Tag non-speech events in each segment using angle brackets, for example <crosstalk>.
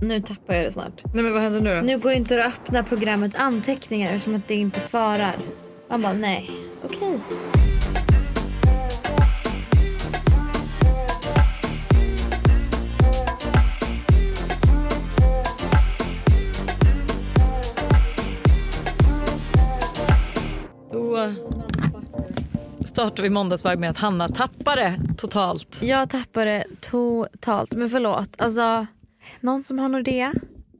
Nu tappar jag det snart. Nej men vad händer nu då? Nu går det inte att öppna programmet anteckningar eftersom att det inte svarar. Man bara nej, okej. Då startar vi måndagsvibe med att Hanna tappade totalt. Jag tappade totalt. Men förlåt, alltså någon som har Nordea,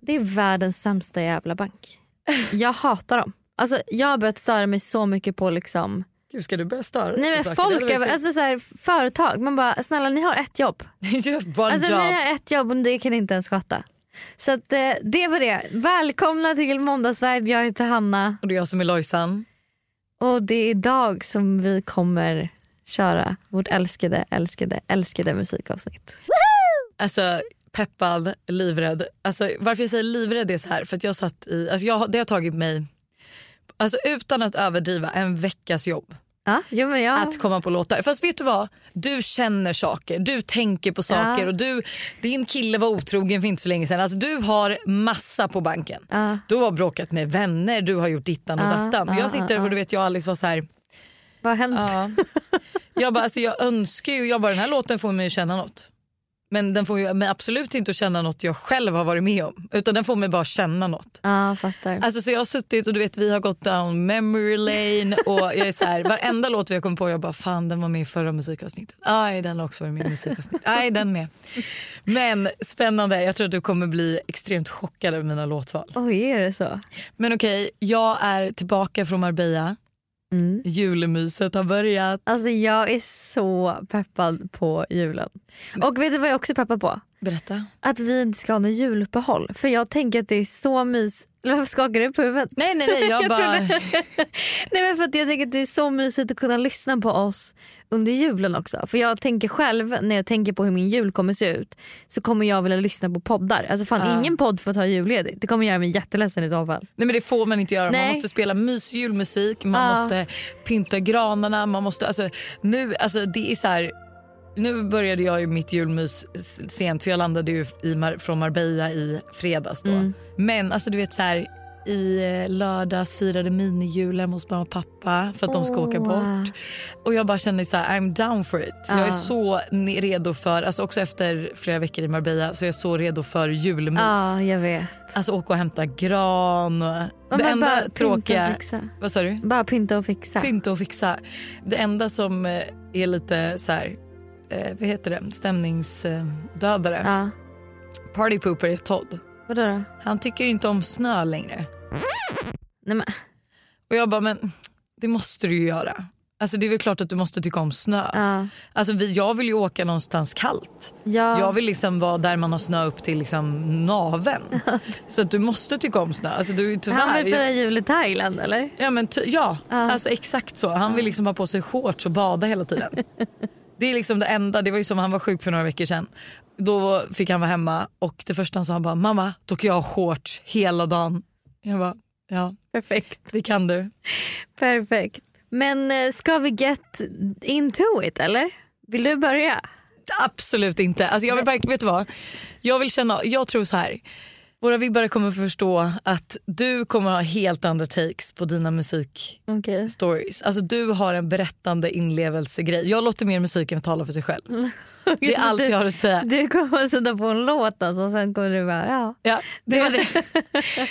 det är världens sämsta jävla bank. Jag hatar dem. Alltså, jag har börjat störa mig så mycket på liksom Gud, ska du börja störa Nej men folk, varit alltså så här, företag, man bara snälla ni har ett jobb. sjukt. You have one Alltså job. ni har ett jobb och det kan ni inte ens sköta. Så att, eh, det var det. Välkomna till måndagsvibe, jag heter Hanna Och det är jag som är Lojsan. och det är idag som vi kommer köra vårt älskade, älskade, älskade musikavsnitt. Alltså peppad, livrädd. Alltså, varför jag säger livrädd är så här för att jag satt i, alltså jag, det har tagit mig, alltså utan att överdriva, en veckas jobb Ja, jo, jag... att komma på låtar. Fast vet du vad? Du känner saker, du tänker på saker Ja. och du, din kille var otrogen för inte så länge sedan. Alltså, du har massa på banken. Ja. Du har bråkat med vänner, du har gjort dittan och Ja, dattan. Och ja, jag sitter ja, och du vet jag och Alice var så här, Vad har hänt? ja. jag, bara, alltså, jag önskar ju, jag bara, den här låten får mig att känna något. Men den får ju mig absolut inte att känna något jag själv har varit med om. Utan den får mig bara känna något. Ja, fattar. Alltså så jag har suttit och du vet vi har gått down memory lane och jag är så här, <laughs> varenda låt vi har kommit på jag bara fan den var med i förra musikavsnittet. Aj den har också varit med i musikavsnittet. Aj den med. Men spännande, jag tror att du kommer bli extremt chockad över mina låtval. Oj, är det så? Men okej, jag är tillbaka från Marbella. Mm. Julmyset har börjat. Alltså jag är så peppad på julen. Och vet du vad jag också är peppad på? Berätta. Att vi inte ska ha något juluppehåll. För jag tänker att det är så mys... Varför skakar du på huvudet? Nej nej nej jag <laughs> Jag bara... <laughs> Nej men för att jag tänker att det är så mysigt att kunna lyssna på oss under julen också. För jag tänker själv när jag tänker på hur min jul kommer se ut så kommer jag vilja lyssna på poddar. Alltså fan Ja. ingen podd får ta julledigt. Det kommer göra mig jätteledsen i så fall. Nej men det får man inte göra. Man Nej. måste spela mysjulmusik, man Ja. måste pynta granarna, man måste, alltså, nu, alltså det är så här. Nu började jag ju mitt julmys sent för jag landade ju i Mar- från Marbella i fredags då. Mm. Men alltså du vet så här i eh, lördags firade minijulen hos mamma och pappa för att de ska åka bort. Och jag bara kände så här, I'm down for it. Jag är så redo för, alltså också efter flera veckor i Marbella så är jag så redo för julmys. Ja jag vet. Alltså åka och hämta gran och Ja, det enda bara tråkiga... och fixa. Vad sa du? Bara pynta och fixa. Pynta och fixa. Det enda som eh, är lite så här, eh, vad heter det, stämningsdödare. Ja. Party pooper är Todd. Vadå då? Han tycker inte om snö längre. Nej, men, Och jag bara, men det måste du ju göra. Alltså det är väl klart att du måste tycka om snö. ja. Alltså vi, jag vill ju åka någonstans kallt. Ja. Jag vill liksom vara där man har snö upp till liksom naven. Så att du måste tycka om snö. Alltså du, tyvärr, Han vill fira jul i Thailand eller? Ja, men ja Ja. alltså exakt så. Han vill liksom ha på sig shorts och bada hela tiden. <laughs> det är liksom det enda. Det var ju som han var sjuk för några veckor sedan. Då fick han vara hemma och det första han sa han bara mamma då kan jag ha shorts hela dagen. Jag bara ja Perfekt. det kan du. Perfekt. Men eh, ska vi get into it eller? Vill du börja? Absolut inte. Alltså jag vill verkligen, vet du vad? Jag vill känna, jag tror så här. Våra vibbare kommer förstå att du kommer ha helt andra takes på dina musik Okej. stories. Alltså du har en berättande inlevelsegrej. Jag låter mer musiken tala för sig själv. Det är <laughs> allt jag har att säga. Du kommer att sätta på en låt alltså, och sen kommer du bara ja. Ja, det var det.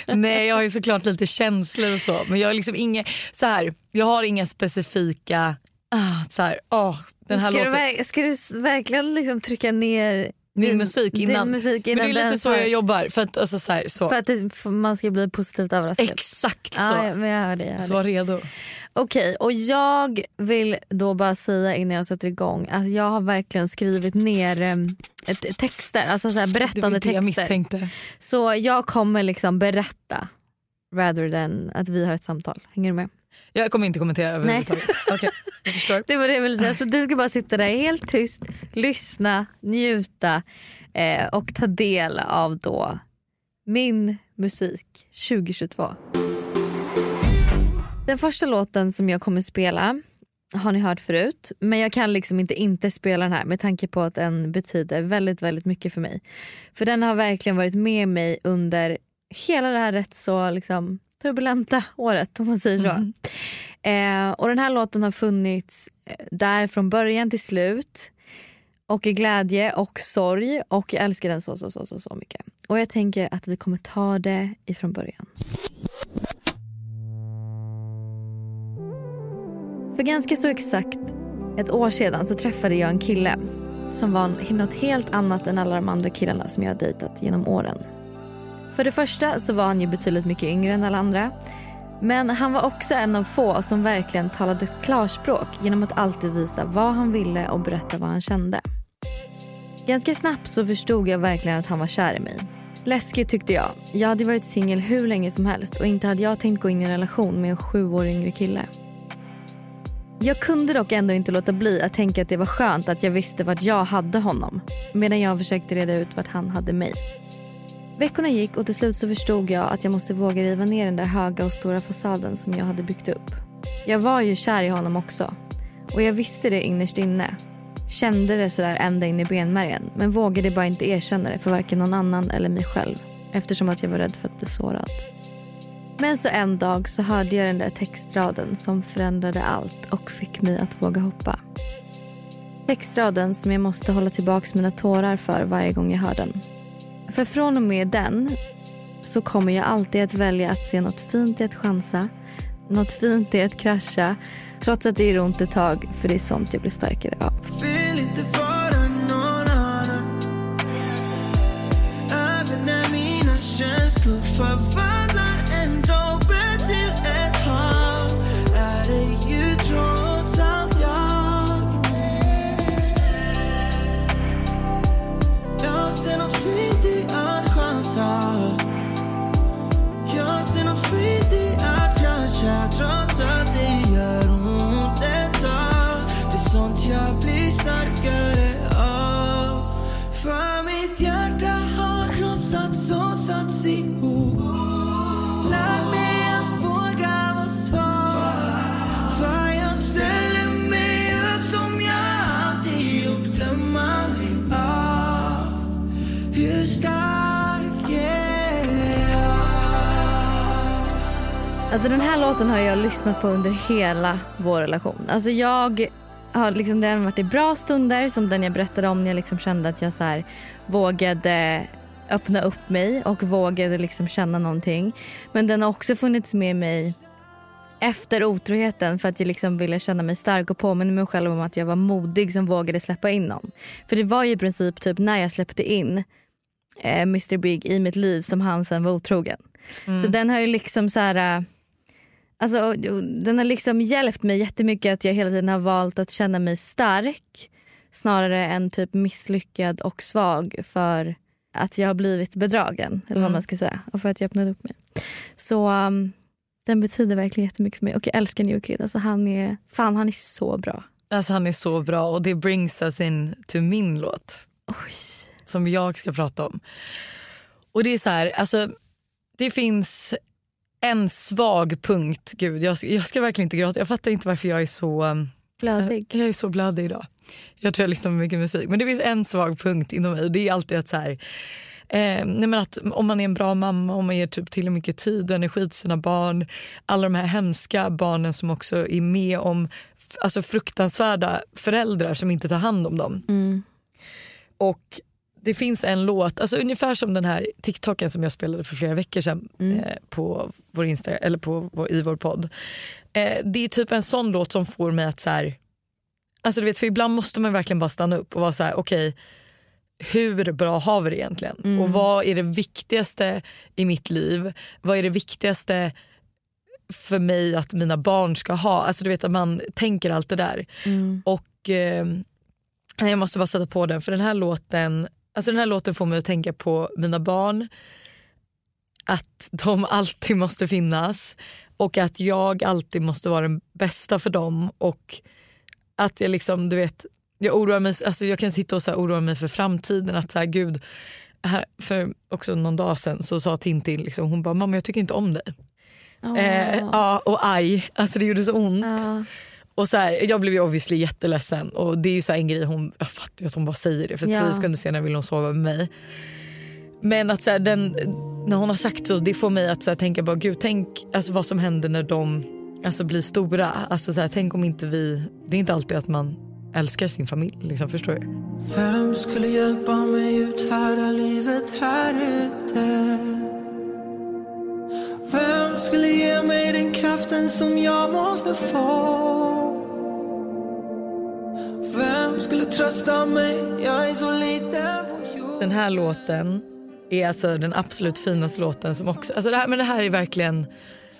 <laughs> Nej, jag har ju såklart lite känslor och så. Men jag har liksom inga, så här, jag har inga specifika, ah, så här, åh, den här ska, du, låten. ver- ska du verkligen liksom trycka ner Min musik innan. Musik Men innan det är lite så jag jobbar. För att, alltså, så här, så. För att det, för man ska bli positivt överraskad. Exakt så. Ja, men jag hör det. Jag hör så var redo. Okej, och jag vill då bara säga innan jag sätter igång att jag har verkligen skrivit ner ett, texter, alltså så här berättande det jag texter. misstänkte. Så jag kommer liksom berätta rather than att vi har ett samtal. Hänger du med? Jag kommer inte kommentera överhuvudtaget. Jag <laughs> förstår. Det var det jag ville säga. Så du ska bara sitta där helt tyst, lyssna, njuta eh, och ta del av då min musik 2022. Den första låten som jag kommer spela har ni hört förut men jag kan liksom inte inte spela den här med tanke på att den betyder väldigt väldigt mycket för mig. För den har verkligen varit med mig under hela det här rätt så liksom turbulenta året om man säger så. Mm. Eh, och den här låten har funnits eh, där från början till slut och i glädje och sorg och jag älskar den så, så, så, så, så mycket. Och jag tänker att vi kommer ta det ifrån början. För ganska så exakt ett år sedan så träffade jag en kille som var något helt annat än alla de andra killarna som jag har dejtat genom åren. För det första så var han ju betydligt mycket yngre än alla andra. Men han var också en av få som verkligen talade klarspråk genom att alltid visa vad han ville och berätta vad han kände. Ganska snabbt så förstod jag verkligen att han var kär i mig. Läskigt tyckte jag. Jag hade varit singel hur länge som helst och inte hade jag tänkt gå in i en relation med en sju år yngre kille. Jag kunde dock ändå inte låta bli att tänka att det var skönt att jag visste vart jag hade honom medan jag försökte reda ut vart han hade mig. Veckorna gick och till slut så förstod jag att jag måste våga riva ner den där höga och stora fasaden som jag hade byggt upp. Jag var ju kär i honom också och jag visste det innerst inne. Kände det sådär ända in i benmärgen men vågade bara inte erkänna det för varken någon annan eller mig själv eftersom att jag var rädd för att bli sårad. Men så en dag så hörde jag den där textraden som förändrade allt och fick mig att våga hoppa. Textraden som jag måste hålla tillbaka mina tårar för varje gång jag hör den. För från och med den så kommer jag alltid att välja att se något fint i att chansa, något fint i att krascha trots att det gör ont ett tag för det är sånt jag blir starkare av. Vill Alltså den här låten har jag lyssnat på under hela vår relation. Alltså jag har liksom, det har varit i bra stunder som den jag berättade om när jag liksom kände att jag så här, vågade öppna upp mig och vågade liksom känna någonting. Men den har också funnits med mig efter otroheten för att jag liksom ville känna mig stark och påminna mig själv om att jag var modig som vågade släppa in någon. För det var ju i princip typ när jag släppte in eh, Mr Big i mitt liv som han sen var otrogen. Mm. Så den har ju liksom så här Alltså, den har liksom hjälpt mig jättemycket att jag hela tiden har valt att känna mig stark snarare än typ misslyckad och svag för att jag har blivit bedragen. Eller vad mm. man ska säga. Och för att jag öppnade upp mig. Så um, den betyder verkligen jättemycket för mig. Och jag älskar New Kid. Alltså, han, är, fan, han är så bra. Alltså, han är så bra och det brings us in to min låt. Oj. Som jag ska prata om. Och det är så här, alltså det finns en svag punkt. Gud, jag, jag ska verkligen inte gråta. Jag fattar inte varför jag är så um, blödig. Jag, jag är så blödig idag. Jag tror jag lyssnar på mycket musik. Men det finns en svag punkt inom mig och det är alltid att så här, Eh, nej men att om man är en bra mamma, om man ger typ till mycket tid och energi till sina barn. Alla de här hemska barnen som också är med om alltså fruktansvärda föräldrar som inte tar hand om dem. Mm. Och det finns en låt, alltså ungefär som den här TikToken som jag spelade för flera veckor sedan mm. eh, på vår Insta, eller på vår, i vår podd. Eh, det är typ en sån låt som får mig att så här, alltså du vet för ibland måste man verkligen bara stanna upp och vara så här: okej okay, hur bra har vi det egentligen? Mm. Och vad är det viktigaste i mitt liv? Vad är det viktigaste för mig att mina barn ska ha? Alltså du vet att man tänker allt det där. Mm. Och eh, jag måste bara sätta på den för den här låten Alltså den här låten får mig att tänka på mina barn, att de alltid måste finnas och att jag alltid måste vara den bästa för dem och att jag liksom, du vet, jag oroar mig, alltså jag kan sitta och så oroa mig för framtiden att så här, gud, här, för också någon dag sen så sa Tintin, liksom, hon bara mamma jag tycker inte om dig. Oh. Eh, ja och aj, alltså det gjorde så ont. Oh. Och så här, jag blev ju obviously jätteledsen och det är ju så en grej hon, jag fattar ju att hon bara säger det för Ja. tio sekunder senare vill hon sova med mig. Men att så här, den, när hon har sagt så, det får mig att så här, tänka bara gud tänk alltså, vad som händer när de alltså, blir stora. Alltså, så här, tänk om inte vi, det är inte alltid att man älskar sin familj liksom, förstår du? Vem skulle hjälpa mig ut här livet här ute? Vem skulle ge mig den kraften som jag måste få? Vem skulle trösta mig? Jag är så liten på jorden Den här låten är alltså den absolut finaste låten som också, alltså det här, men det här är verkligen,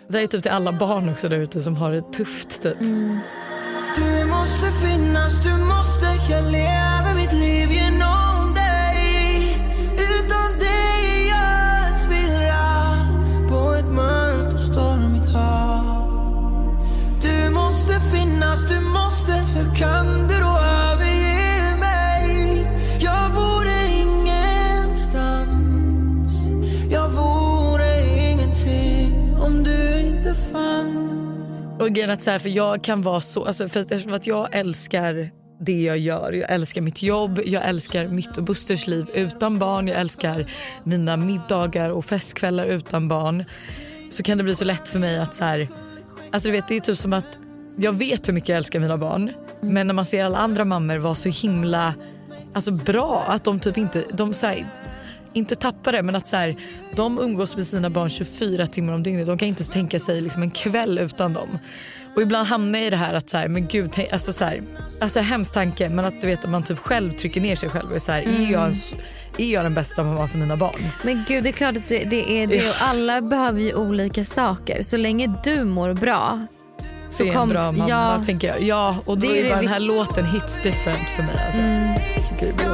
det här är typ till alla barn också där ute som har det tufft typ. Du måste finnas, du måste Jag lever mitt liv Och grejen att så här, för jag kan vara så, alltså för att, eftersom att jag älskar det jag gör. Jag älskar mitt jobb, jag älskar mitt och Busters liv utan barn, jag älskar mina middagar och festkvällar utan barn. Så kan det bli så lätt för mig att så här, alltså du vet det är typ som att jag vet hur mycket jag älskar mina barn men när man ser alla andra mammor vara så himla alltså bra att de typ inte, de så här, inte tappar det men att så här, de umgås med sina barn 24 timmar om dygnet. De kan inte tänka sig liksom en kväll utan dem. Och ibland hamnar jag i det här att så här, men gud, alltså så här, alltså hemskt tanke men att du vet att man typ själv trycker ner sig själv och är så här, är, jag en, s- är jag den bästa mamman för mina barn? Men gud det är klart att det, det är det och alla behöver ju olika saker. Så länge du mår bra Så Så är en kom- bra mamma ja. tänker jag. Ja och då Det är är det bara vi- den här låten hits different för mig alltså. Gud, det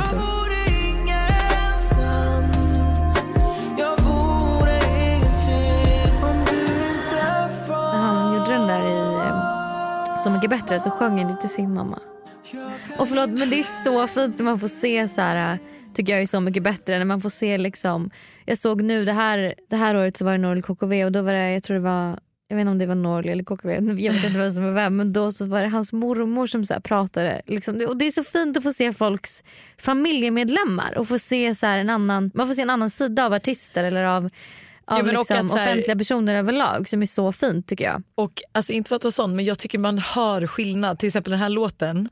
Så mycket bättre så sjöng han ju till sin mamma. Och förlåt men det är så fint när man får se så här. Äh, tycker jag är så mycket bättre när man får se liksom. Jag såg nu det här, det här året så var det Norrl KKV och då var det, jag tror det var jag vet inte om det var Norrl eller KKV, jag vet inte vem som var vem men då så var det hans mormor som så här pratade. Liksom. Och det är så fint att få se folks familjemedlemmar och få se så här en annan, man får se en annan sida av artister eller av, av Ja, liksom, att här- offentliga personer överlag som är så fint tycker jag. Och alltså inte för att vara sån men jag tycker man hör skillnad. Till exempel den här låten,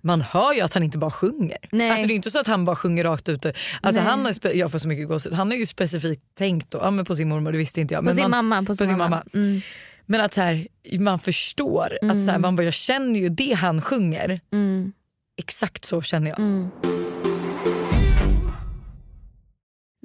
man hör ju att han inte bara sjunger. Mm. Nej. Alltså det är inte så att han bara sjunger rakt ut. Alltså Nej. han har, jag får så mycket gåshud. Han har ju specifikt tänkt då, ja, men på sin mormor, det visste inte jag. På men sin man, mamma. På sin, mamma. Mm. Men att så här, man förstår att så här, man bara, jag känner ju det han sjunger. Mm. Exakt så känner jag.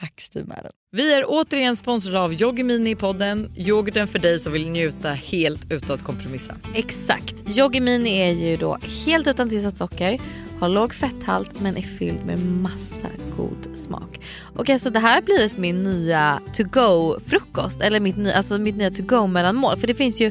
Tack Steve Madden. Vi är återigen sponsrade av Yoggi Mini i podden. Yoghurten för dig som vill njuta helt utan att kompromissa. Exakt. Yoggimini är ju då helt utan tillsatt socker, har låg fetthalt men är fylld med massa god smak. Och alltså det här har blivit min nya to go frukost eller mitt, nya- alltså mitt nya to go mellanmål för det finns ju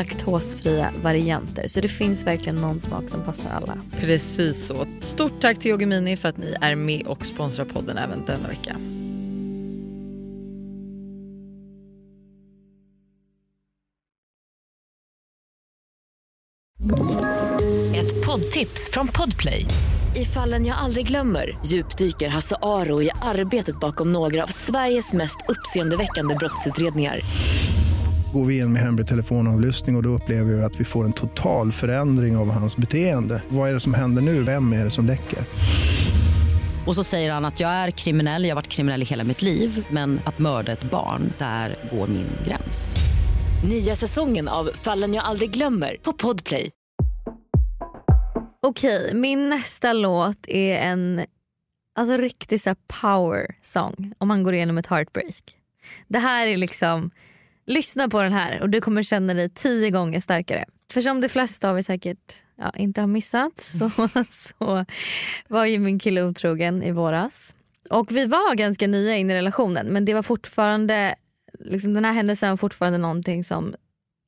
laktosfria varianter. Så det finns verkligen någon smak som passar alla. Precis så. Stort tack till Yoggi Mini för att ni är med och sponsrar podden även denna vecka. Ett poddtips från Podplay. I fallen jag aldrig glömmer djupdyker Hasse Aro i arbetet bakom några av Sveriges mest uppseendeväckande brottsutredningar. Går vi in med hemlig telefonavlyssning och, och då upplever vi att vi får en total förändring av hans beteende. Vad är det som händer nu? Vem är det som läcker? Och så säger han att jag är kriminell, jag har varit kriminell i hela mitt liv men att mörda ett barn, där går min gräns. Nya säsongen av Fallen jag aldrig glömmer på Podplay. Okej, min nästa låt är en alltså, riktig så här, power song om man går igenom ett heartbreak. Det här är liksom, lyssna på den här och du kommer känna dig tio gånger starkare. För som de flesta av er säkert ja, inte har missat <laughs> så, så var ju min kille otrogen i våras. Och vi var ganska nya in i relationen men det var fortfarande, liksom, den här händelsen var fortfarande någonting som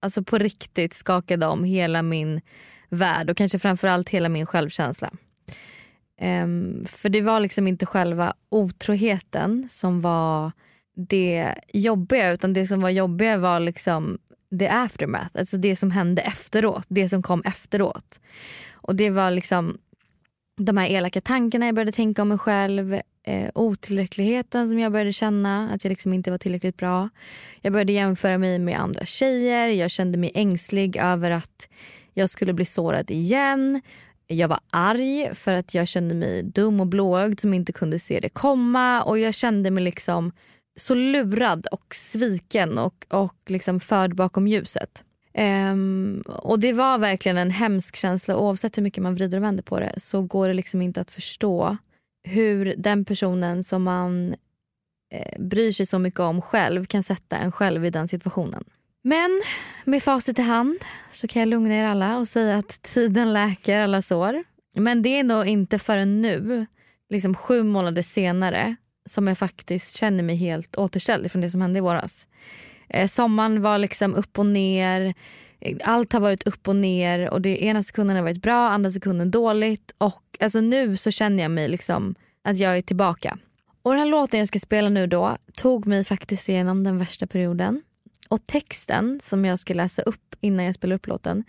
alltså på riktigt skakade om hela min värld och kanske framförallt hela min självkänsla. Um, för det var liksom inte själva otroheten som var det jobbiga utan det som var jobbiga var liksom the aftermath, alltså det som hände efteråt, det som kom efteråt. Och det var liksom de här elaka tankarna jag började tänka om mig själv, eh, otillräckligheten som jag började känna, att jag liksom inte var tillräckligt bra. Jag började jämföra mig med andra tjejer, jag kände mig ängslig över att jag skulle bli sårad igen. Jag var arg för att jag kände mig dum och blåögd som inte kunde se det komma och jag kände mig liksom så lurad och sviken och, och liksom förd bakom ljuset. Um, och det var verkligen en hemsk känsla oavsett hur mycket man vrider och vänder på det så går det liksom inte att förstå hur den personen som man eh, bryr sig så mycket om själv kan sätta en själv i den situationen. Men med facit i hand så kan jag lugna er alla och säga att tiden läker alla sår. Men det är nog inte förrän nu, liksom sju månader senare som jag faktiskt känner mig helt återställd från det som hände i våras. Eh, sommaren var liksom upp och ner. Eh, allt har varit upp och ner och det ena sekunden har varit bra, andra sekunden dåligt och alltså nu så känner jag mig liksom att jag är tillbaka. Och den här låten jag ska spela nu då tog mig faktiskt igenom den värsta perioden. Och texten som jag ska läsa upp innan jag spelar upp låten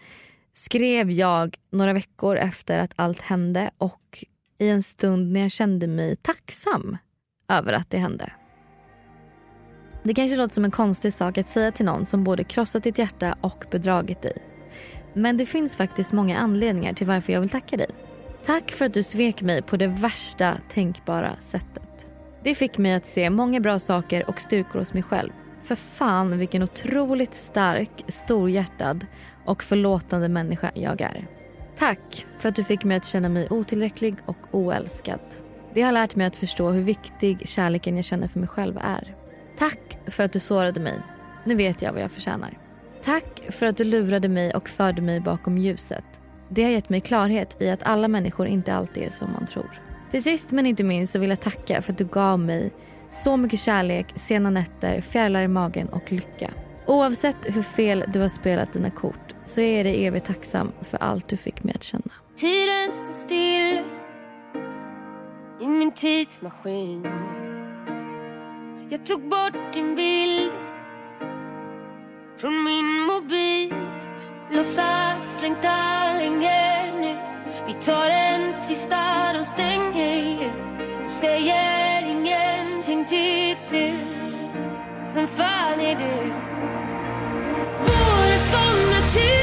skrev jag några veckor efter att allt hände och i en stund när jag kände mig tacksam över att det hände. Det kanske låter som en konstig sak att säga till någon som både krossat ditt hjärta och bedragit dig. Men det finns faktiskt många anledningar till varför jag vill tacka dig. Tack för att du svek mig på det värsta tänkbara sättet. Det fick mig att se många bra saker och styrkor hos mig själv. För fan vilken otroligt stark, storhjärtad och förlåtande människa jag är. Tack för att du fick mig att känna mig otillräcklig och oälskad. Det har lärt mig att förstå hur viktig kärleken jag känner för mig själv är. Tack för att du sårade mig. Nu vet jag vad jag förtjänar. Tack för att du lurade mig och förde mig bakom ljuset. Det har gett mig klarhet i att alla människor inte alltid är som man tror. Till sist men inte minst så vill jag tacka för att du gav mig så mycket kärlek, sena nätter, fjärilar i magen och lycka. Oavsett hur fel du har spelat dina kort så är jag dig evigt tacksam för allt du fick mig att känna. Tiden står still i min tidsmaskin. Jag tog bort din bild från min mobil. Låtsas längta länge nu. Vi tar en sista de stänger Säger ingenting till slut. Vem fan är du? Våra somnar till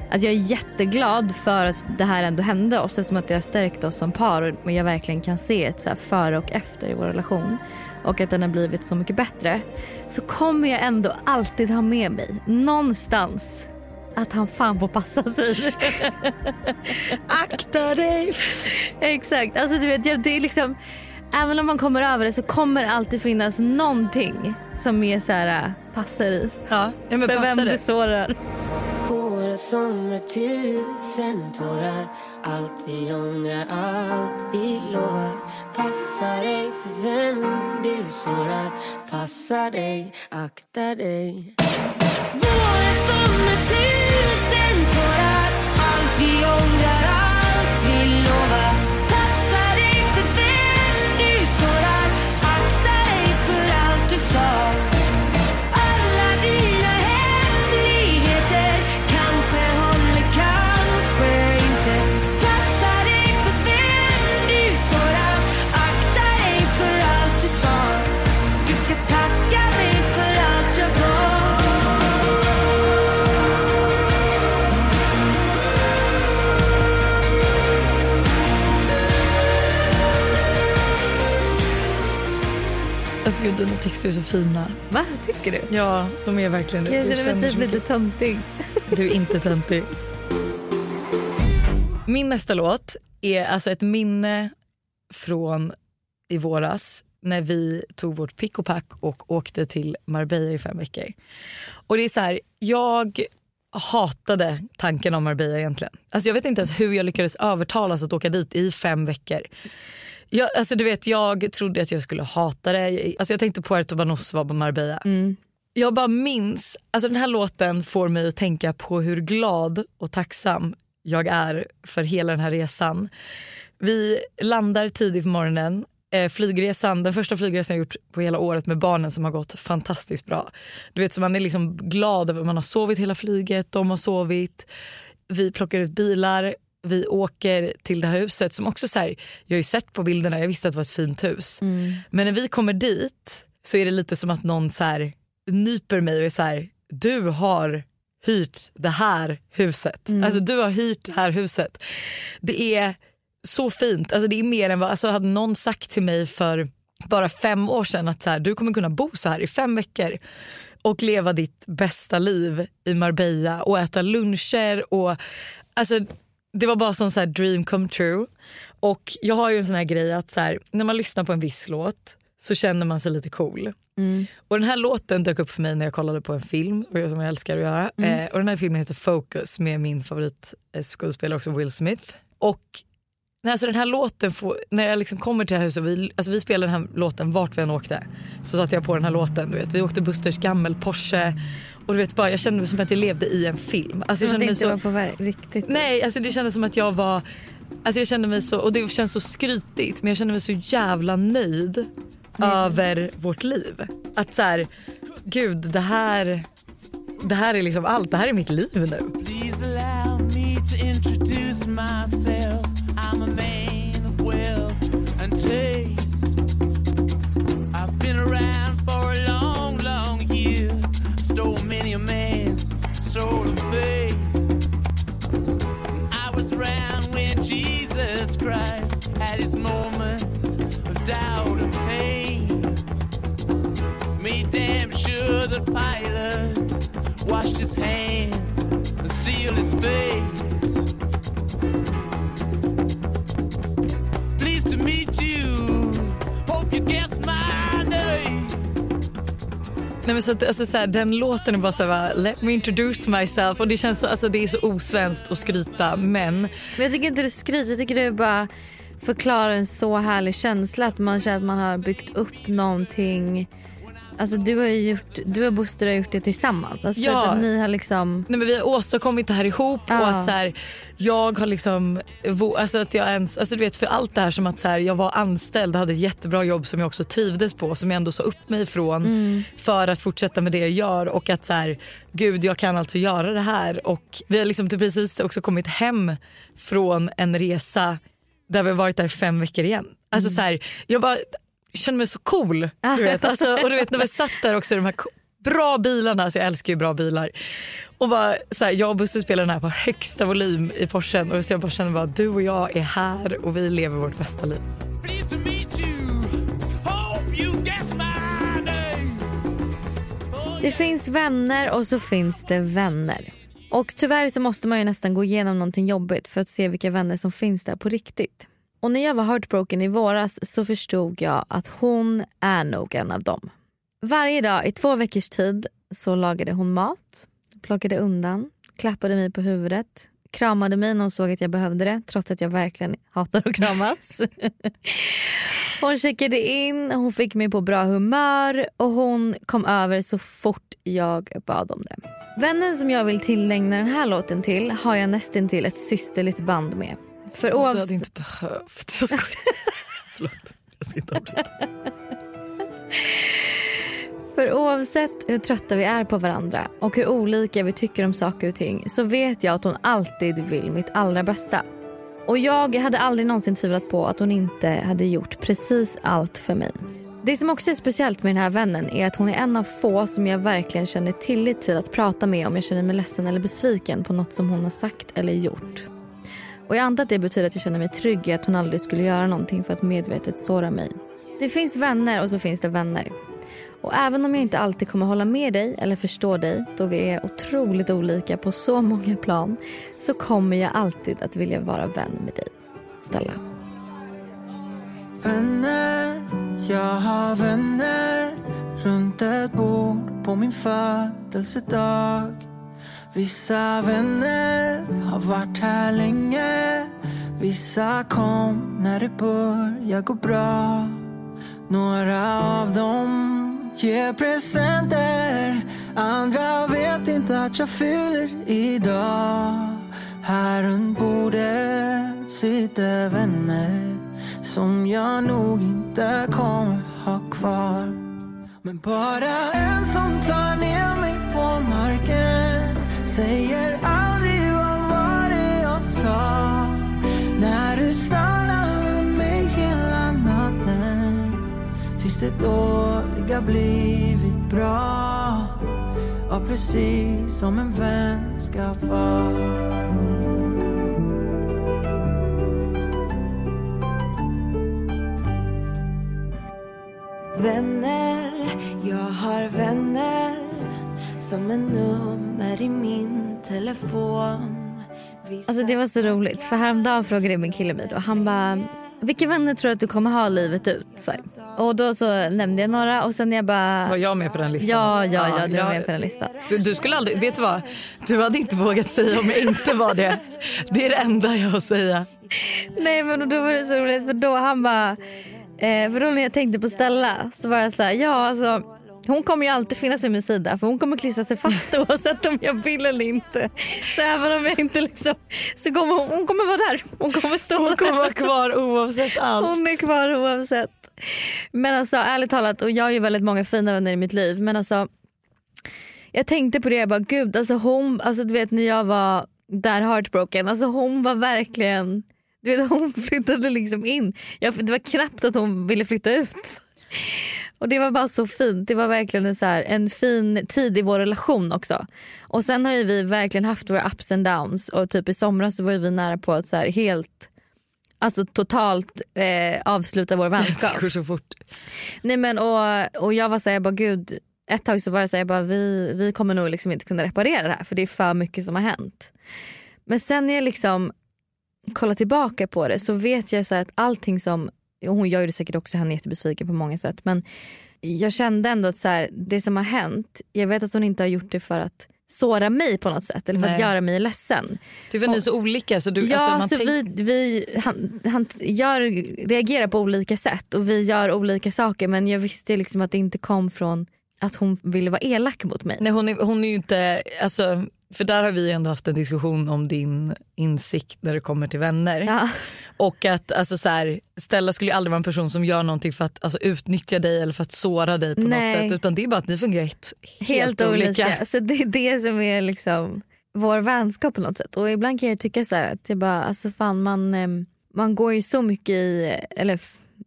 att jag är jätteglad för att det här ändå hände oss eftersom att det har stärkt oss som par och jag verkligen kan se ett så före och efter i vår relation och att den har blivit så mycket bättre så kommer jag ändå alltid ha med mig någonstans att han fan får passa sig. <laughs> Akta dig! Exakt. Alltså du vet, det är liksom, även om man kommer över det så kommer det alltid finnas någonting som är så här äh, passar i. Ja, men För vem det det? sårar. Våra somrar tusen tårar. Allt vi ångrar, allt vi lovar. Passa dig för vem du sårar. Passa dig, akta dig. Våra somrar tusen tårar. Allt vi ångrar, allt vi lovar Alltså gud dina texter är så fina. Va, tycker du? Ja, de är verkligen det. Jag känner mig typ lite töntig. Du är inte töntig. Min nästa låt är alltså ett minne från i våras när vi tog vårt pick och pack och åkte till Marbella i fem veckor. Och det är så här, jag hatade tanken om Marbella egentligen. Alltså jag vet inte ens hur jag lyckades övertalas att åka dit i fem veckor. Jag, alltså du vet, jag trodde att jag skulle hata det. Alltså jag tänkte Puerto Banús var på Marbella. Jag bara minns, alltså den här låten får mig att tänka på hur glad och tacksam jag är för hela den här resan. Vi landar tidigt på morgonen. Eh, flygresan, den första flygresan jag gjort på hela året med barnen som har gått fantastiskt bra. Du vet så Man är liksom glad över att man har sovit hela flyget, de har sovit. Vi plockar ut bilar, vi åker till det här huset som också så här, jag har ju sett på bilderna, jag visste att det var ett fint hus. Men när vi kommer dit så är det lite som att någon så här nyper mig och är så här, du har hyrt det här huset. Alltså du har hyrt det här huset. Det är så fint, alltså det är mer än vad, alltså hade någon sagt till mig för bara fem år sedan att så här, du kommer kunna bo så här i fem veckor och leva ditt bästa liv i Marbella och äta luncher och alltså det var bara sån så dream come true. Och jag har ju en sån här grej att så här, när man lyssnar på en viss låt så känner man sig lite cool. Och den här låten dök upp för mig när jag kollade på en film och jag, som jag älskar att göra. Eh, och den här filmen heter Focus med min favoritskådespelare också Will Smith. Och när alltså den här låten, får, när jag liksom kommer till det här huset, vi, alltså vi spelade den här låten vart vi än åkte. Så satte jag på den här låten. Du vet. Vi åkte Busters gammel Porsche och du vet, bara, jag kände mig som att jag levde i en film. Alltså, jag kände mig så, på riktigt. Nej, alltså det kändes som att jag var... Alltså jag kände mig så, och det känns så skrytigt men jag kände mig så jävla nöjd över vårt liv. Att så här, gud det här, det här är liksom allt, det här är mitt liv nu. Soul of faith. I was around when Jesus Christ had his moment of doubt and pain. Made damn sure the pilot washed his hands and sealed his face. Pleased to meet you. Hope you name. Nej, men så att, alltså, så här, den låten är bara så här, let me introduce myself och det känns så, alltså, det är så osvenskt att skryta men Men jag tycker inte du skryter, jag tycker du bara förklarar en så härlig känsla att man känner att man har byggt upp någonting. Alltså du har ju gjort, du och Buster har gjort det tillsammans. Alltså Ja. att ni har liksom, Nej, men vi har åstadkommit det här ihop Ja. och att så här, jag har liksom, alltså att jag ens, alltså du vet för allt det här som att så här, jag var anställd, hade ett jättebra jobb som jag också trivdes på som jag ändå sa upp mig ifrån Mm. för att fortsätta med det jag gör och att så här, gud jag kan alltså göra det här och vi har liksom till precis också kommit hem från en resa där vi har varit där fem veckor igen. Alltså Mm. så här, jag bara kände mig så cool. Du vet. Alltså, och du vet när vi satt där också i de här bra bilarna, alltså jag älskar ju bra bilar. Och bara, så här, jag och Buster spelar den här på högsta volym i Porschen och så jag bara känner bara du och jag är här och vi lever vårt bästa liv. Det finns vänner och så finns det vänner. Och tyvärr så måste man ju nästan gå igenom någonting jobbigt för att se vilka vänner som finns där på riktigt. Och när jag var heartbroken i våras så förstod jag att hon är nog en av dem. Varje dag i två veckors tid så lagade hon mat, plockade undan, klappade mig på huvudet, kramade mig när hon såg att jag behövde det trots att jag verkligen hatar att kramas. <laughs> Hon checkade in, hon fick mig på bra humör och hon kom över så fort jag bad om det. Vännen som jag vill tillägna den här låten till har jag nästan till ett systerligt band med. För Du hade inte behövt. Jag ska... <laughs> Förlåt, jag ska inte avbryta. <laughs> För oavsett hur trötta vi är på varandra och hur olika vi tycker om saker och ting så vet jag att hon alltid vill mitt allra bästa. Och jag hade aldrig någonsin tvivlat på att hon inte hade gjort precis allt för mig. Det som också är speciellt med den här vännen är att hon är en av få som jag verkligen känner tillit till att prata med om jag känner mig ledsen eller besviken på något som hon har sagt eller gjort. Och jag antar att det betyder att jag känner mig trygg i att hon aldrig skulle göra någonting för att medvetet såra mig. Det finns vänner och så finns det vänner. Och även om jag inte alltid kommer hålla med dig eller förstå dig då vi är otroligt olika på så många plan så kommer jag alltid att vilja vara vän med dig. Stella. Vänner, jag har vänner runt ett bord på min födelsedag. Vissa vänner har varit här länge. Vissa kom när det började gå bra. Några av dem ger presenter. Andra vet inte att jag fyller idag. Här runt bordet sitter vänner som jag nog inte kommer ha kvar. Men bara en som tar ner mig på marken säger aldrig vad var det jag sa när du stannar med mig hela natten tills det dåliga blivit bra. Ja, precis som en vän ska vara. Vänner, jag har vänner som en nummer i min telefon. Alltså det var så roligt för häromdagen frågade min kille mig då. Han bara vilka vänner tror du att du kommer ha livet ut? Så här. Och då så nämnde jag några och sen jag bara Var jag med på den listan? Ja, ja, ja, du är jag- med på den listan. Du, du skulle aldrig, vet du vad? Du hade inte vågat säga om jag inte var det. Det är det enda jag har att säga. Nej men då var det så roligt för då han bara, eh, för då när jag tänkte på Stella så var jag så här, ja alltså hon kommer ju alltid finnas vid min sida för hon kommer klistra sig fast oavsett om jag vill eller inte. Så även om jag inte liksom, så kommer hon, hon kommer vara där. Hon kommer stå Hon kommer vara kvar oavsett allt. Hon är kvar oavsett. Men alltså ärligt talat, och jag har ju väldigt många fina vänner i mitt liv men alltså jag tänkte på det jag bara gud alltså hon, alltså du vet när jag var där heartbroken, alltså hon var verkligen, du vet hon <laughs> flyttade liksom in. Jag, det var knappt att hon ville flytta ut. Och det var bara så fint, det var verkligen en, så här, en fin tid i vår relation också. Och sen har ju vi verkligen haft våra ups and downs och typ i somras så var ju vi nära på att så här helt Alltså totalt eh, avsluta vår vänskap. <laughs> Det går så fort. Nej men och, och jag var såhär, jag bara gud, ett tag så var jag såhär, jag bara, vi, vi kommer nog liksom inte kunna reparera det här för det är för mycket som har hänt. Men sen när jag liksom kollar tillbaka på det så vet jag så här att allting som, hon gör ju det säkert också henne jättebesviken på många sätt men jag kände ändå att så här, det som har hänt, jag vet att hon inte har gjort det för att såra mig på något sätt eller för att Nej. göra mig ledsen. Att ni är så olika. Så du, Ja, alltså, så tänk- vi, vi han, han gör, reagerar på olika sätt och vi gör olika saker men jag visste liksom att det inte kom från att hon ville vara elak mot mig. Nej, hon, är, hon är ju inte, alltså, för där har vi ändå haft en diskussion om din insikt när det kommer till vänner. Ja. Och att alltså, så här, Stella skulle aldrig vara en person som gör någonting för att alltså, utnyttja dig eller för att såra dig på Nej. något sätt. Utan det är bara att ni fungerar helt, helt, Helt, olika. Så det är det som är liksom vår vänskap på något sätt. Och ibland kan jag tycka så här att jag bara, alltså fan man, em, man går ju så mycket i, eller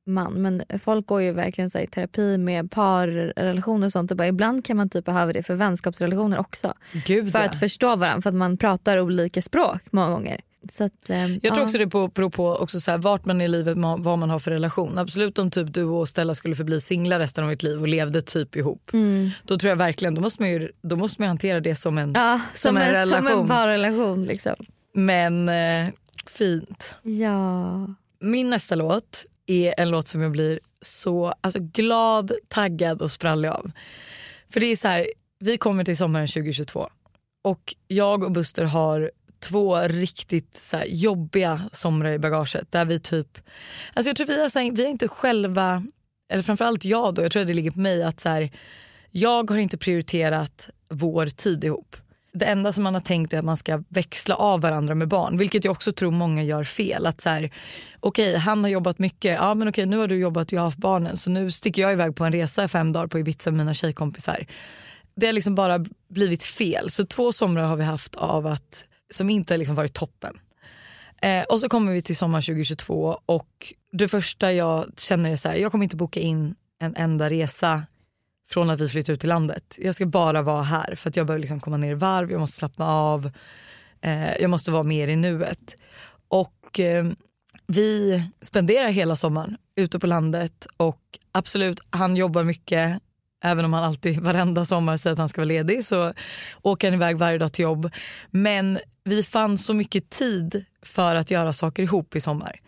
man men folk går ju verkligen så i terapi med parrelationer och sånt och bara, ibland kan man typ behöva det för vänskapsrelationer också. Gud, För ja. att förstå varandra för att man pratar olika språk många gånger. Att, ehm, Jag tror ja. också det beror på också så här, vart man är i livet, vad man har för relation. Absolut om typ du och Stella skulle förbli singlar resten av ert liv och levde typ ihop. Då tror jag verkligen, då måste man ju, då måste man hantera det som en, Ja, som, en, Som relation. en parrelation liksom. Men eh, fint. Ja. Min nästa låt är en låt som jag blir så alltså, glad, taggad och sprallig av. För det är så här, vi kommer till sommaren 2022 och jag och Buster har två riktigt så här, jobbiga somrar i bagaget där vi typ, alltså jag tror vi har, så här, vi har inte själva, eller framförallt jag då, jag tror att det ligger på mig att så här, jag har inte prioriterat vår tid ihop. Det enda som man har tänkt är att man ska växla av varandra med barn, vilket jag också tror många gör fel. Att så här, okej han har jobbat mycket, ja men okej nu har du jobbat och jag har haft barnen så nu sticker jag iväg på en resa i fem dagar på Ibiza med mina tjejkompisar. Det har liksom bara blivit fel. Så två somrar har vi haft av att, som inte har liksom varit toppen. Eh, och så kommer vi till sommar 2022 och det första jag känner är så här, jag kommer inte boka in en enda resa från att vi flyttar ut till landet. Jag ska bara vara här för att jag behöver liksom komma ner i varv, jag måste slappna av, eh, jag måste vara mer i nuet. Och eh, vi spenderar hela sommaren ute på landet och absolut, han jobbar mycket. Även om han alltid varenda sommar säger att han ska vara ledig så åker han iväg varje dag till jobb. Men vi fann så mycket tid för att göra saker ihop i sommar.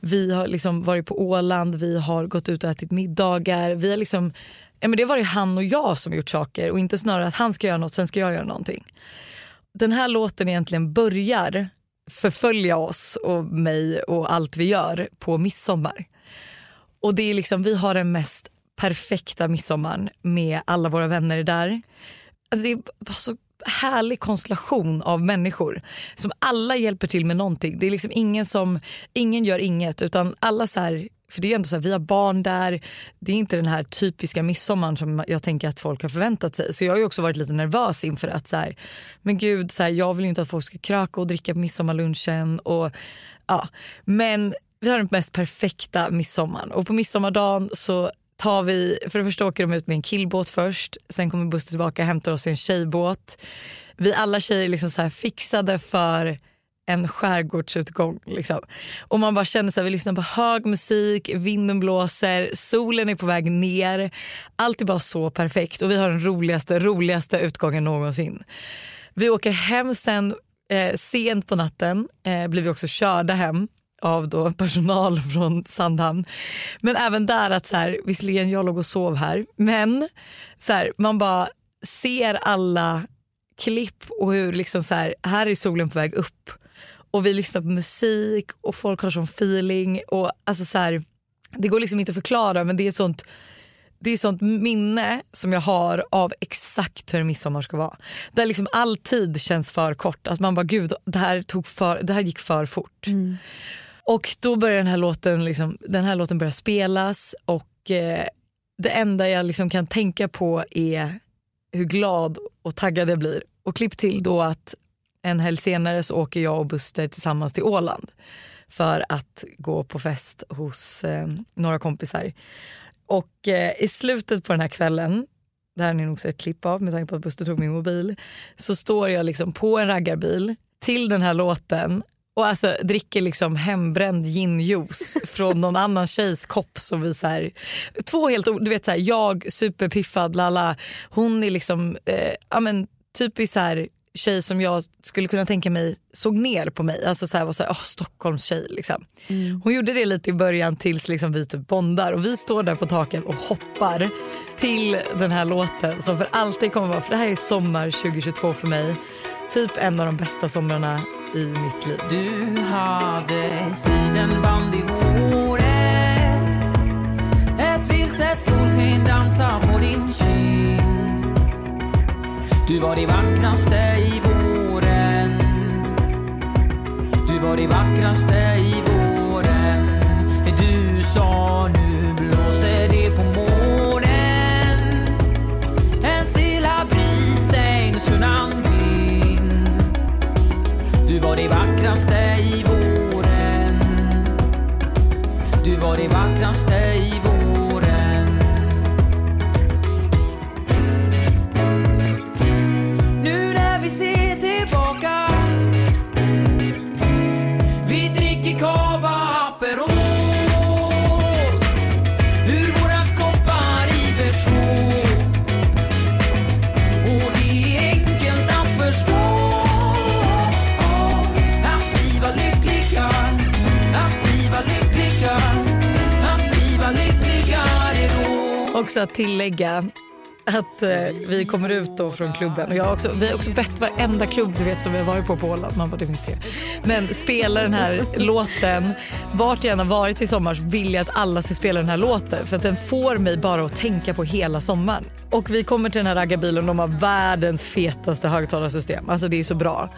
Vi har liksom varit på Åland, vi har gått ut och ätit middagar. Vi har liksom, ja men det har varit han och jag som gjort saker och inte snarare att han ska göra något sen ska jag göra någonting. Den här låten egentligen börjar förfölja oss och mig och allt vi gör på midsommar. Och det är liksom, vi har den mest perfekta midsommaren med alla våra vänner där. Alltså det var så härlig konstellation av människor som alla hjälper till med någonting. Det är liksom ingen som, ingen gör inget utan alla så här, för det är ändå så här, vi har barn där, det är inte den här typiska midsommaren som jag tänker att folk har förväntat sig. Så jag har ju också varit lite nervös inför att så här, men gud, så här, jag vill ju inte att folk ska kröka och dricka på midsommarlunchen. Och, ja. Men vi har den mest perfekta midsommaren och på midsommardagen så tar vi, för det första åker de ut med en killbåt först, sen kommer Buster tillbaka och hämtar oss i en tjejbåt. Vi alla tjejer är liksom så här fixade för en skärgårdsutgång. Liksom. Och man bara känner så här, vi lyssnar på hög musik, vinden blåser, solen är på väg ner. Allt är bara så perfekt och vi har den roligaste, roligaste utgången någonsin. Vi åker hem sen eh, sent på natten, eh, blir vi också körda hem av då personal <laughs> från Sandhamn. Men även där att så här, visserligen jag låg och sov här men så här, man bara ser alla klipp och hur liksom så här, här är solen på väg upp och vi lyssnar på musik och folk har sån feeling och alltså så här, det går liksom inte att förklara men det är ett sånt det är sånt minne som jag har av exakt hur en midsommar ska vara. Där liksom all tid känns för kort. Att man bara gud det här, tog för, det här gick för fort. Mm. Och då börjar den här låten, liksom, den här låten börjar spelas och eh, det enda jag liksom kan tänka på är hur glad och taggad jag blir. Och klipp till då att en helg senare så åker jag och Buster tillsammans till Åland för att gå på fest hos eh, några kompisar. Och eh, i slutet på den här kvällen, det här har ni nog sett ett klipp av med tanke på att Buster tog min mobil, så står jag liksom på en raggarbil till den här låten och alltså dricker liksom hembränd ginjuice från någon <laughs> annan tjejs kopp som vi så här, två helt du vet så här, jag superpiffad lala, hon är liksom eh, ja men typiskt så här tjej som jag skulle kunna tänka mig såg ner på mig. Alltså så här, var så här, oh, Stockholms tjej liksom. Hon gjorde det lite i början tills liksom vi typ bondar och vi står där på taket och hoppar till den här låten som för alltid kommer vara, för det här är sommar 2022 för mig, typ en av de bästa somrarna i mitt liv. Du hade sidenband i håret. Ett vilset solsken dansar på din kind. Du var det vackraste i våren. Du var det vackraste i våren. Du sa nu vackraste i våren. Du Du var det vackraste i våren. Också att tillägga att eh, vi kommer ut då från klubben och jag också, vi har också bett varenda klubb du vet som vi har varit på på Åland, man bara det finns tre. Men spela den här <laughs> låten, vart jag än har varit i sommar så vill jag att alla ska spela den här låten för att den får mig bara att tänka på hela sommaren. Och vi kommer till den här raggarbilen och de har världens fetaste högtalarsystem, alltså det är så bra.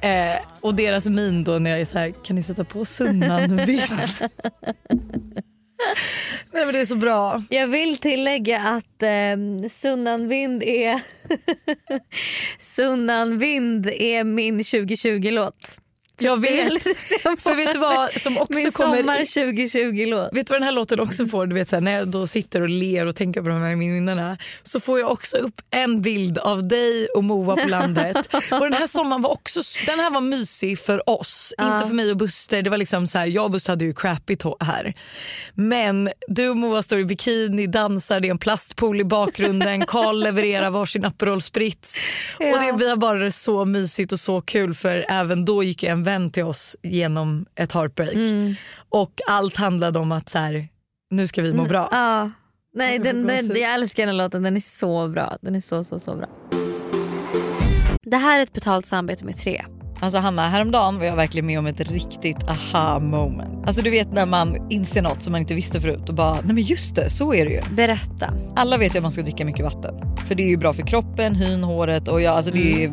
Eh, och deras min då när jag är så här, kan ni sätta på Sunnan vitt? <laughs> <laughs> Nej men det är så bra. Jag vill tillägga att eh, Sunnan Vind är <laughs> Sunnan Vind är min 2020-låt. Jag Det är vet. För vet du vad som <laughs> också Min kommer sommar 2020-låt. Vet du vad den här låten också får? Du vet, så här, när jag då sitter och ler och tänker på de här minnena så får jag också upp en bild av dig och Moa på landet. <laughs> och den här sommaren var också den här var mysig för oss, inte för mig och Buster. Det var liksom så här, jag och Buster hade ju crappy här. Men du och Moa står i bikini, dansar, det är en plastpool i bakgrunden, <laughs> Karl levererar varsin Aperol Spritz. Och det, vi har bara det så mysigt och så kul för även då gick en vän till oss genom ett heartbreak. Och allt handlade om att så här, nu ska vi må bra. Ja. Nej, den, den, jag älskar den låten, den är så bra. Den är så så så bra. Det här är ett betalt samarbete med tre. Alltså Hanna, häromdagen var jag verkligen med om ett riktigt aha moment. Alltså du vet när man inser något som man inte visste förut och bara, nej men just det, så är det ju. Berätta. Alla vet ju att man ska dricka mycket vatten. För det är ju bra för kroppen, hyn, håret och ja, alltså det, är,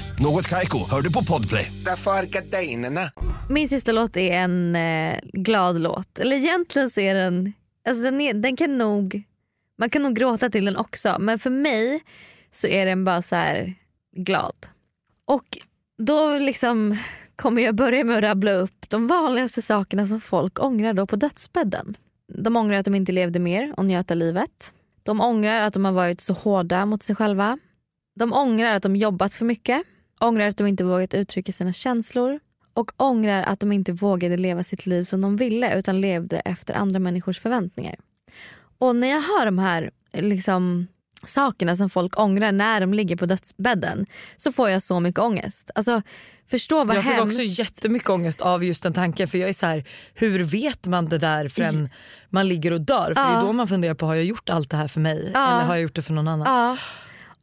Något Kaiko, hör du på Podplay. Därför är gardinerna. Min sista låt är en eh, glad låt. Eller egentligen så är den, alltså den, är, den kan nog, man kan nog gråta till den också men för mig så är den bara så här glad. Och då liksom kommer jag börja med att rabbla upp de vanligaste sakerna som folk ångrar då på dödsbädden. De ångrar att de inte levde mer och njöt av livet. De ångrar att de har varit så hårda mot sig själva. De ångrar att de jobbat för mycket. Ångrar att de inte vågat uttrycka sina känslor. Och ångrar att de inte vågade leva sitt liv som de ville utan levde efter andra människors förväntningar. Och när jag hör de här liksom, sakerna som folk ångrar när de ligger på dödsbädden så får jag så mycket ångest. Alltså, förstå vad jag fick hemskt. också jättemycket ångest av just den tanken för jag är så här, hur vet man det där förrän man ligger och dör? För det Ja. är då man funderar på har jag gjort allt det här för mig Ja. eller har jag gjort det för någon annan? Ja.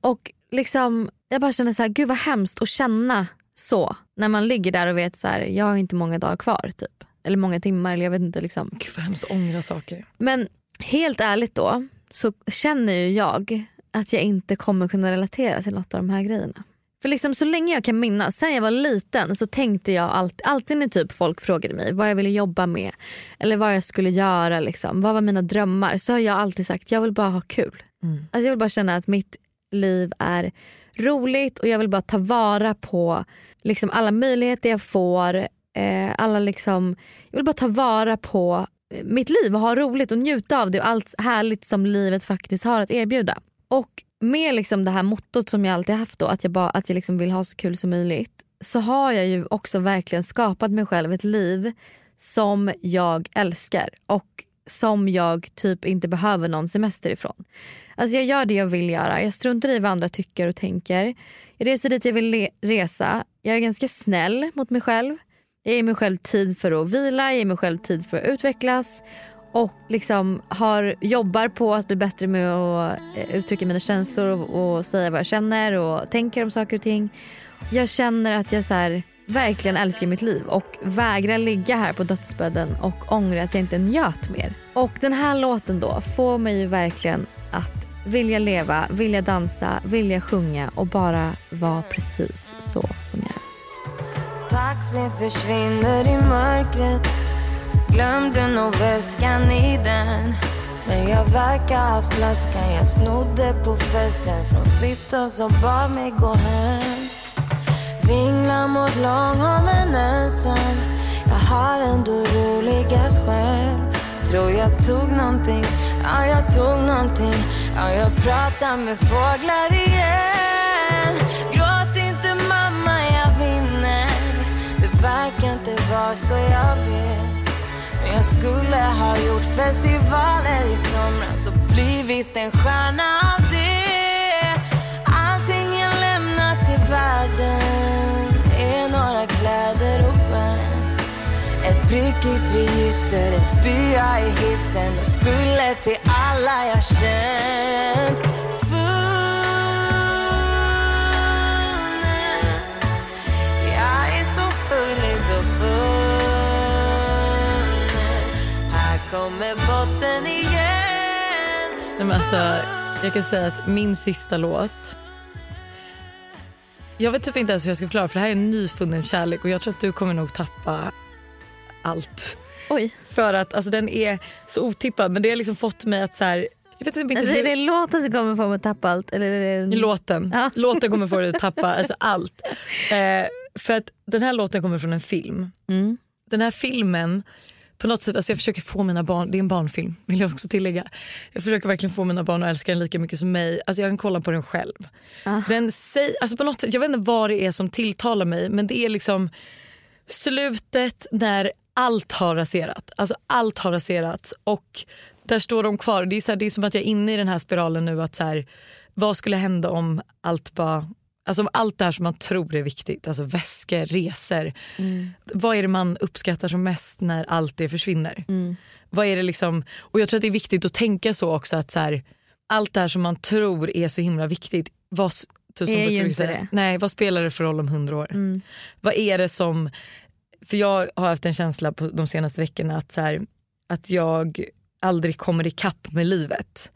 Och liksom, jag bara känner så här, gud vad hemskt att känna så. När man ligger där och vet så här, jag har inte många dagar kvar typ. Eller många timmar eller jag vet inte. Liksom. Gud vad hemskt ångra saker. Men helt ärligt då så känner ju jag att jag inte kommer kunna relatera till något av de här grejerna. För liksom så länge jag kan minnas, sen jag var liten så tänkte jag alltid, alltid när typ folk frågade mig vad jag ville jobba med eller vad jag skulle göra, liksom, vad var mina drömmar så har jag alltid sagt jag vill bara ha kul. Alltså jag vill bara känna att mitt liv är roligt och jag vill bara ta vara på liksom alla möjligheter jag får. Eh, alla liksom, jag vill bara ta vara på eh, mitt liv och ha roligt och njuta av det och allt härligt som livet faktiskt har att erbjuda. Och med liksom det här mottot som jag alltid haft då, att jag, bara, att jag liksom vill ha så kul som möjligt så har jag ju också verkligen skapat mig själv ett liv som jag älskar och som jag typ inte behöver någon semester ifrån. Alltså jag gör det jag vill göra, jag struntar i vad andra tycker och tänker. Jag reser dit jag vill resa, jag är ganska snäll mot mig själv. Jag ger mig själv tid för att vila, jag ger mig själv tid för att utvecklas och liksom har, jobbar på att bli bättre med att eh, uttrycka mina känslor och, och säga vad jag känner och tänker om saker och ting. Jag känner att jag så här, verkligen älskar mitt liv och vägrar ligga här på dödsbädden och ångra att jag inte njöt mer. Och den här låten då får mig ju verkligen att vilja leva, vilja dansa, vilja sjunga och bara vara precis så som jag är. Taxin försvinner i mörkret. Glömde nog väskan i den. Men jag verkar ha flaskan. Jag snodde på festen. Från fittan som bad mig gå hem. Vinglar mot Långholmen ensam. Jag har ändå roligast själv Tror jag tog någonting, ja jag tog någonting. Ja jag pratar med fåglar igen. Gråt inte mamma, jag vinner. Det verkar inte vara så jag vet. Men jag skulle ha gjort festivaler i somras och blivit en stjärna av Ett prickigt register, en spya i hissen och skulle till alla jag känt Full. Jag är så full, är så full. Här kommer botten igen Nej, men alltså, jag kan säga att min sista låt jag vet typ inte ens hur jag ska förklara för det här är en nyfunnen kärlek och jag tror att du kommer nog tappa allt. Oj. För att alltså, den är så otippad men det har liksom fått mig att så här, jag vet inte Alltså, hur... är det låten som kommer få mig att tappa allt? Eller är det... Låten. Ja. Låten kommer få dig att <laughs> tappa alltså, allt. Eh, för att den här låten kommer från en film. Mm. Den här filmen, på något sätt, alltså jag försöker få mina barn, det är en barnfilm vill jag också tillägga. Jag försöker verkligen få mina barn att älska den lika mycket som mig. Alltså jag kan kolla på den själv. Ah. Den säg, alltså på något sätt, jag vet inte vad det är som tilltalar mig men det är liksom slutet när allt har raserat. Alltså allt har raserats och där står de kvar. Det är, så här, det är som att jag är inne i den här spiralen nu att så här, vad skulle hända om allt bara Alltså allt det här som man tror är viktigt, alltså väskor, resor. Vad är det man uppskattar som mest när allt det försvinner? Vad är det liksom, och jag tror att det är viktigt att tänka så också att så här, allt det här som man tror är så himla viktigt, vad, typ Är ju inte det. Nej, vad spelar det för roll om hundra år? Vad är det som, för jag har haft en känsla på de senaste veckorna att, så här, att jag aldrig kommer ikapp med livet.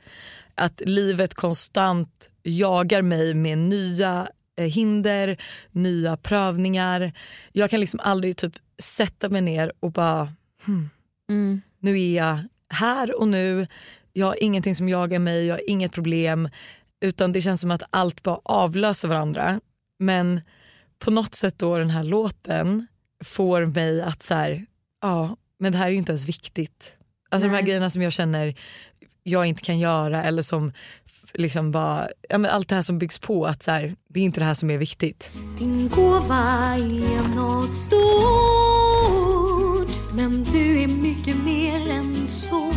Att livet konstant jagar mig med nya eh, hinder, nya prövningar. Jag kan liksom aldrig typ sätta mig ner och bara hmm, Mm. nu är jag här och nu. Jag har ingenting som jagar mig, jag har inget problem. Utan det känns som att allt bara avlöser varandra. Men på något sätt då den här låten får mig att så här, ja men det här är ju inte ens viktigt. Alltså de här Nej. grejerna som jag känner jag inte kan göra eller som liksom bara, ja, men allt det här som byggs på att så här, det är inte det här som är viktigt. Din gåva är något stort Men du är mycket mer än så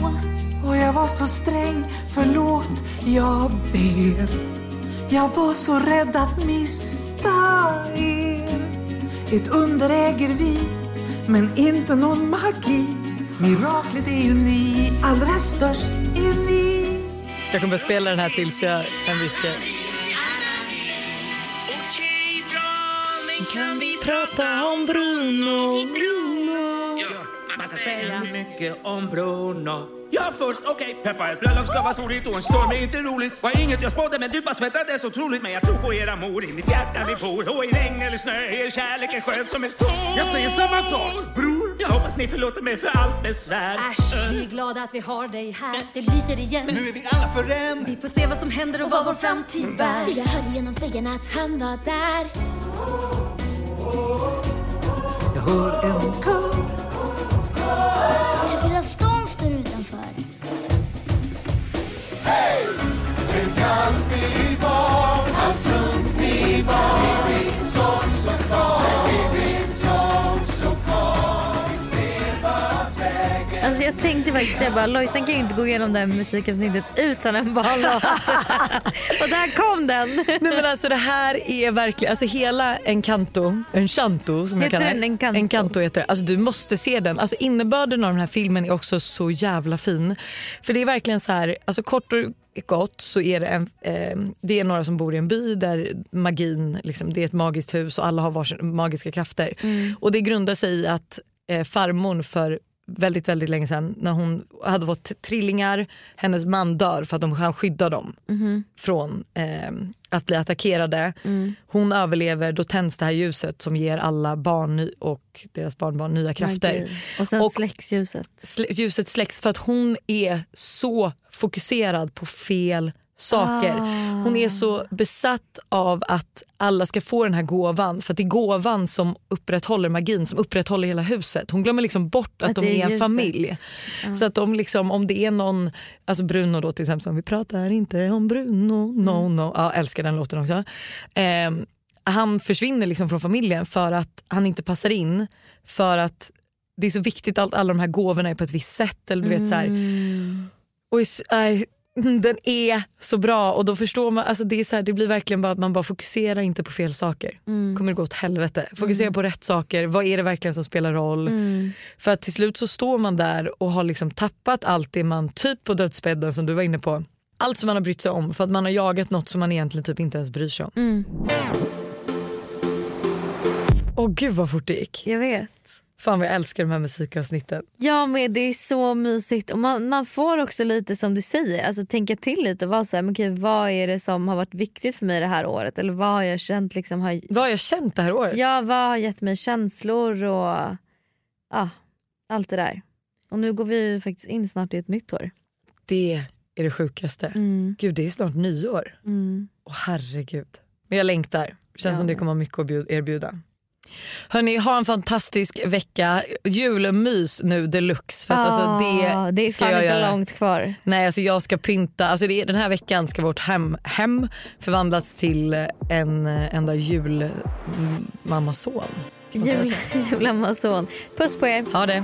Och jag var så sträng, förlåt, jag ber Jag var så rädd att mista er Ett under äger vi, men inte någon magi Miraklet är ju ni, allra störst är ni Jag kommer att spela den här tills jag kan viska. Kan vi prata om Bruno, Bruno? Man kan säga mycket om Bruno Jag först, okej. Peppar, ett bröllop ska vara soligt och en storm är inte roligt. Var inget jag spådde men du bara svettades otroligt. Men jag tror på era mor, i mitt hjärta ni bor. Och i regn eller snö, er kärlek är skön som en stor. Jag säger samma sak, bror. Jag hoppas ni förlåter mig för allt besvär. Äsch, vi är glada att vi har dig här. Det lyser igen. Nu är vi alla för en. Vi får se vad som händer och vad vår framtid bär. Jag hörde genom väggarna att han var där. Jag hör en kör. Jag vill ha Stones Tänk alltid var, allt runt ni var. Vi vill jag tänkte faktiskt jag bara Lojsan kan ju inte gå igenom det här musikavsnittet utan en ballad. <laughs> och där kom den. Nej men alltså det här är verkligen, alltså hela Encanto, Enchanto som jag Heter kallar den. Encanto? Encanto heter det. Alltså du måste se den. Alltså innebörden av den här filmen är också så jävla fin. För det är verkligen så här, alltså kort och gott så är det en, eh, det är några som bor i en by där magin, liksom, det är ett magiskt hus och alla har varsin magiska krafter. Mm. Och det grundar sig i att eh, farmor för väldigt väldigt länge sedan när hon hade fått trillingar, hennes man dör för att de kan skydda dem Mhm. från eh, att bli attackerade. Hon överlever, då tänds det här ljuset som ger alla barn och deras barnbarn nya krafter. Magi. Och sen Och- släcks ljuset. Sl- ljuset släcks för att hon är så fokuserad på fel saker. Hon är så besatt av att alla ska få den här gåvan för att det är gåvan som upprätthåller magin, som upprätthåller hela huset. Hon glömmer liksom bort att, Att de är en ljuset. familj. Så att de liksom, om det är någon, alltså Bruno då till exempel, som vi pratar inte om Bruno, no no, ja, älskar den låten också. Ehm, han försvinner liksom från familjen för att han inte passar in för att det är så viktigt att alla de här gåvorna är på ett visst sätt. Eller du vet, så här. Och is- nej, <laughs> den är så bra och då förstår man, alltså det, är så här, det blir verkligen bara att man bara fokuserar inte på fel saker. kommer det gå åt helvete. Fokusera på rätt saker, vad är det verkligen som spelar roll? För att till slut så står man där och har liksom tappat allt det man, typ på dödsbädden som du var inne på. Allt som man har brytt sig om för att man har jagat något som man egentligen typ inte ens bryr sig om. Åh gud vad fort det gick. Jag vet. Fan vad jag älskar de här musikavsnitten. Ja men det är så mysigt och man, man får också lite som du säger, alltså tänka till lite och vara så här, men okej, vad är det som har varit viktigt för mig det här året eller vad har jag känt liksom har, Vad har jag känt det här året? ja, vad har gett mig känslor och ja, allt det där. Och nu går vi ju faktiskt in snart i ett nytt år. Det är det sjukaste. Mm. Gud det är snart nyår. Mm. Åh herregud. Men jag längtar. Känns Ja. som det kommer mycket att bjud- erbjuda. Hörni, ha en fantastisk vecka. Julmys nu deluxe. För att alltså, Ah, det, det är ska jag inte göra. långt kvar. Nej, alltså jag ska pynta. Alltså det, den här veckan ska vårt hem, hem förvandlas till en eh, enda julmammason. Jul? <laughs> Julamazon. Puss på er. Ha det.